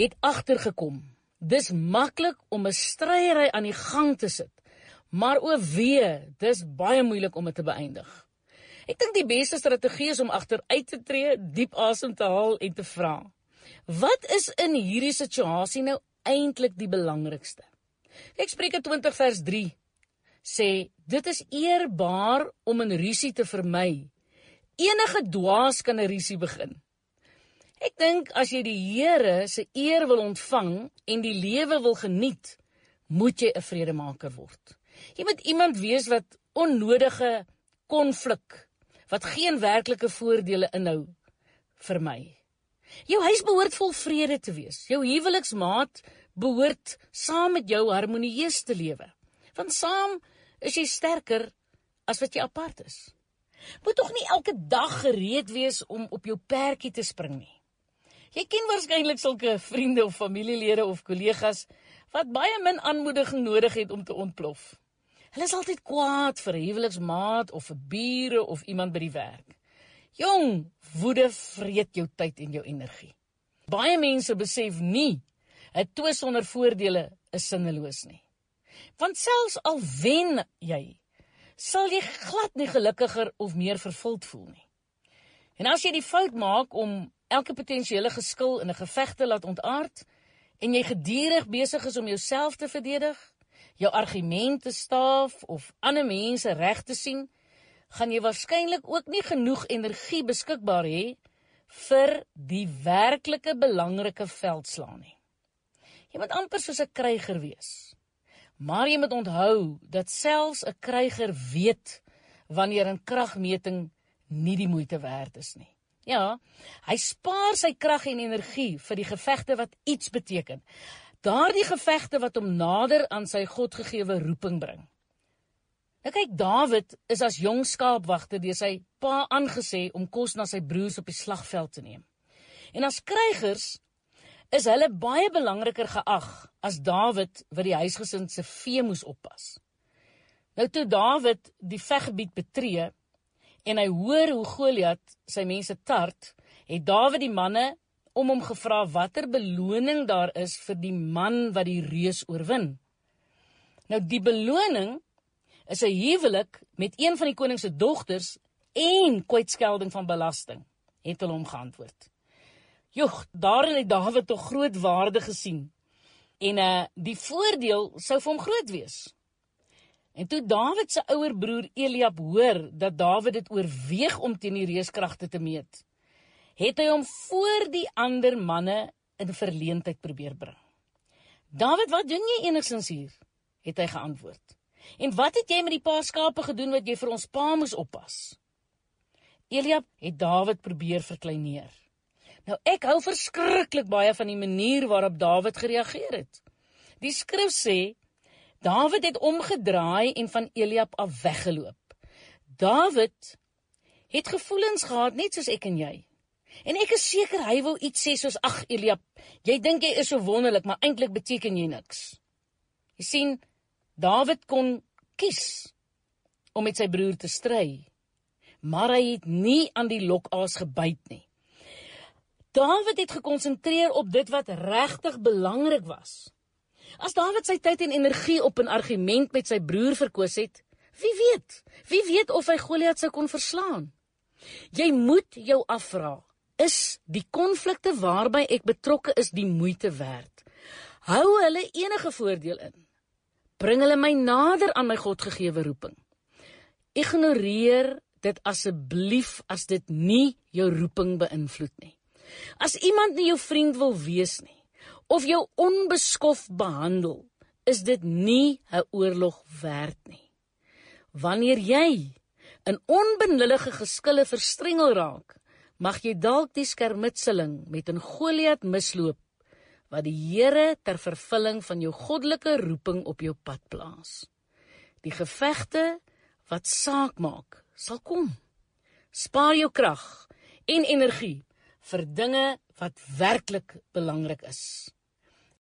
het agtergekom. Dis maklik om 'n stryery aan die gang te sit, maar o wee, dis baie moeilik om dit te beëindig. Ek dink die beste strategie is om agteruit te tree, diep asem te haal en te vra: Wat is in hierdie situasie nou eintlik die belangrikste? Ek Spreuke 20 vers 3 sê dit is eerbaar om 'n rusie te vermy. Enige dwaas kan 'n rusie begin. Ek dink as jy die Here se eer wil ontvang en die lewe wil geniet, moet jy 'n vredemaker word. Jy moet iemand wees wat onnodige konflik wat geen werklike voordele inhou vermy. Jou huis behoort vol vrede te wees. Jou huweliksmaat behoort saam met jou harmonieus te lewe. Want saam is jy sterker as wat jy apart is. Moet tog nie elke dag gereed wees om op jou perdjie te spring nie. Jy ken waarskynlik sulke vriende of familielede of kollegas wat baie min aanmoediging nodig het om te ontplof. Hulle is altyd kwaad vir 'n huweliksmaat of vir bure of iemand by die werk. Jong, woede vreet jou tyd en jou energie. Baie mense besef nie 'n twis sonder voordele is sinneloos nie. Want selfs al wen jy, sal jy glad nie gelukkiger of meer vervuld voel nie. En as jy die fout maak om elke potensiële geskil in 'n geveg te laat ontaard en jy gedurig besig is om jouself te verdedig, jou argumente staaf of ander mense reg te sien, gaan jy waarskynlik ook nie genoeg energie beskikbaar hê vir die werklike belangrike veldslaan nie. Jy moet amper soos 'n kryger wees. Maar jy moet onthou dat selfs 'n kryger weet wanneer 'n kragmeting nie die moeite werd is nie. Ja, hy spaar sy krag en energie vir die gevegte wat iets beteken. Daardie gevegte wat hom nader aan sy Godgegewe roeping bring. Nou kyk, Dawid is as jong skaapwagter deur sy pa aangesê om kos na sy broers op die slagveld te neem. En as krygers is hulle baie belangriker geag as Dawid wat die huisgesin se vee moes oppas. Nou toe Dawid die veggebied betree, en hy hoor hoe Goliat sy mense tart, het Dawid die manne om hom gevra watter beloning daar is vir die man wat die reus oorwin. Nou die beloning is 'n huwelik met een van die koning se dogters en kwytskelding van belasting, het hulle hom geantwoord. Jogg, daarin het Dawid tog groot waarde gesien. En uh die voordeel sou vir hom groot wees. En toe Dawid se ouer broer Eliab hoor dat Dawid dit oorweeg om teen die reuskragte te meet, het hy hom voor die ander manne in verleentheid probeer bring. Dawid, wat doen jy enigsins hier? het hy geantwoord. En wat het jy met die paar skape gedoen wat jy vir ons pa moes oppas? Eliab het Dawid probeer verkleineer. Nou ek hou verskriklik baie van die manier waarop Dawid gereageer het. Die skrif sê Dawid het omgedraai en van Eliab af weggeloop. Dawid het gevoelens gehad net soos ek en jy. En ek is seker hy wou iets sê soos ag Eliab, jy dink jy is so wonderlik, maar eintlik beteken jy niks. Jy sien, Dawid kon kies om met sy broer te stry, maar hy het nie aan die lokaas gebyt nie. Dawid het gekonsentreer op dit wat regtig belangrik was. As Dawid sy tyd en energie op 'n argument met sy broer verkoos het, wie weet? Wie weet of hy Goliat sou kon verslaan? Jy moet jou afvra, is die konflikte waarby ek betrokke is die moeite werd? Hou hulle enige voordeel in? Bring hulle my nader aan my Godgegewe roeping? Ignoreer dit asseblief as dit nie jou roeping beïnvloed nie. As iemand nie jou vriend wil wees nie, of jou onbeskof behandel, is dit nie 'n oorlog werd nie. Wanneer jy in onbenullige geskille verstrengel raak, mag jy dalk die skermutseling met 'n Goliat misloop wat die Here ter vervulling van jou goddelike roeping op jou pad plaas. Die gevegte wat saak maak, sal kom. Spaar jou krag en energie vir dinge wat werklik belangrik is.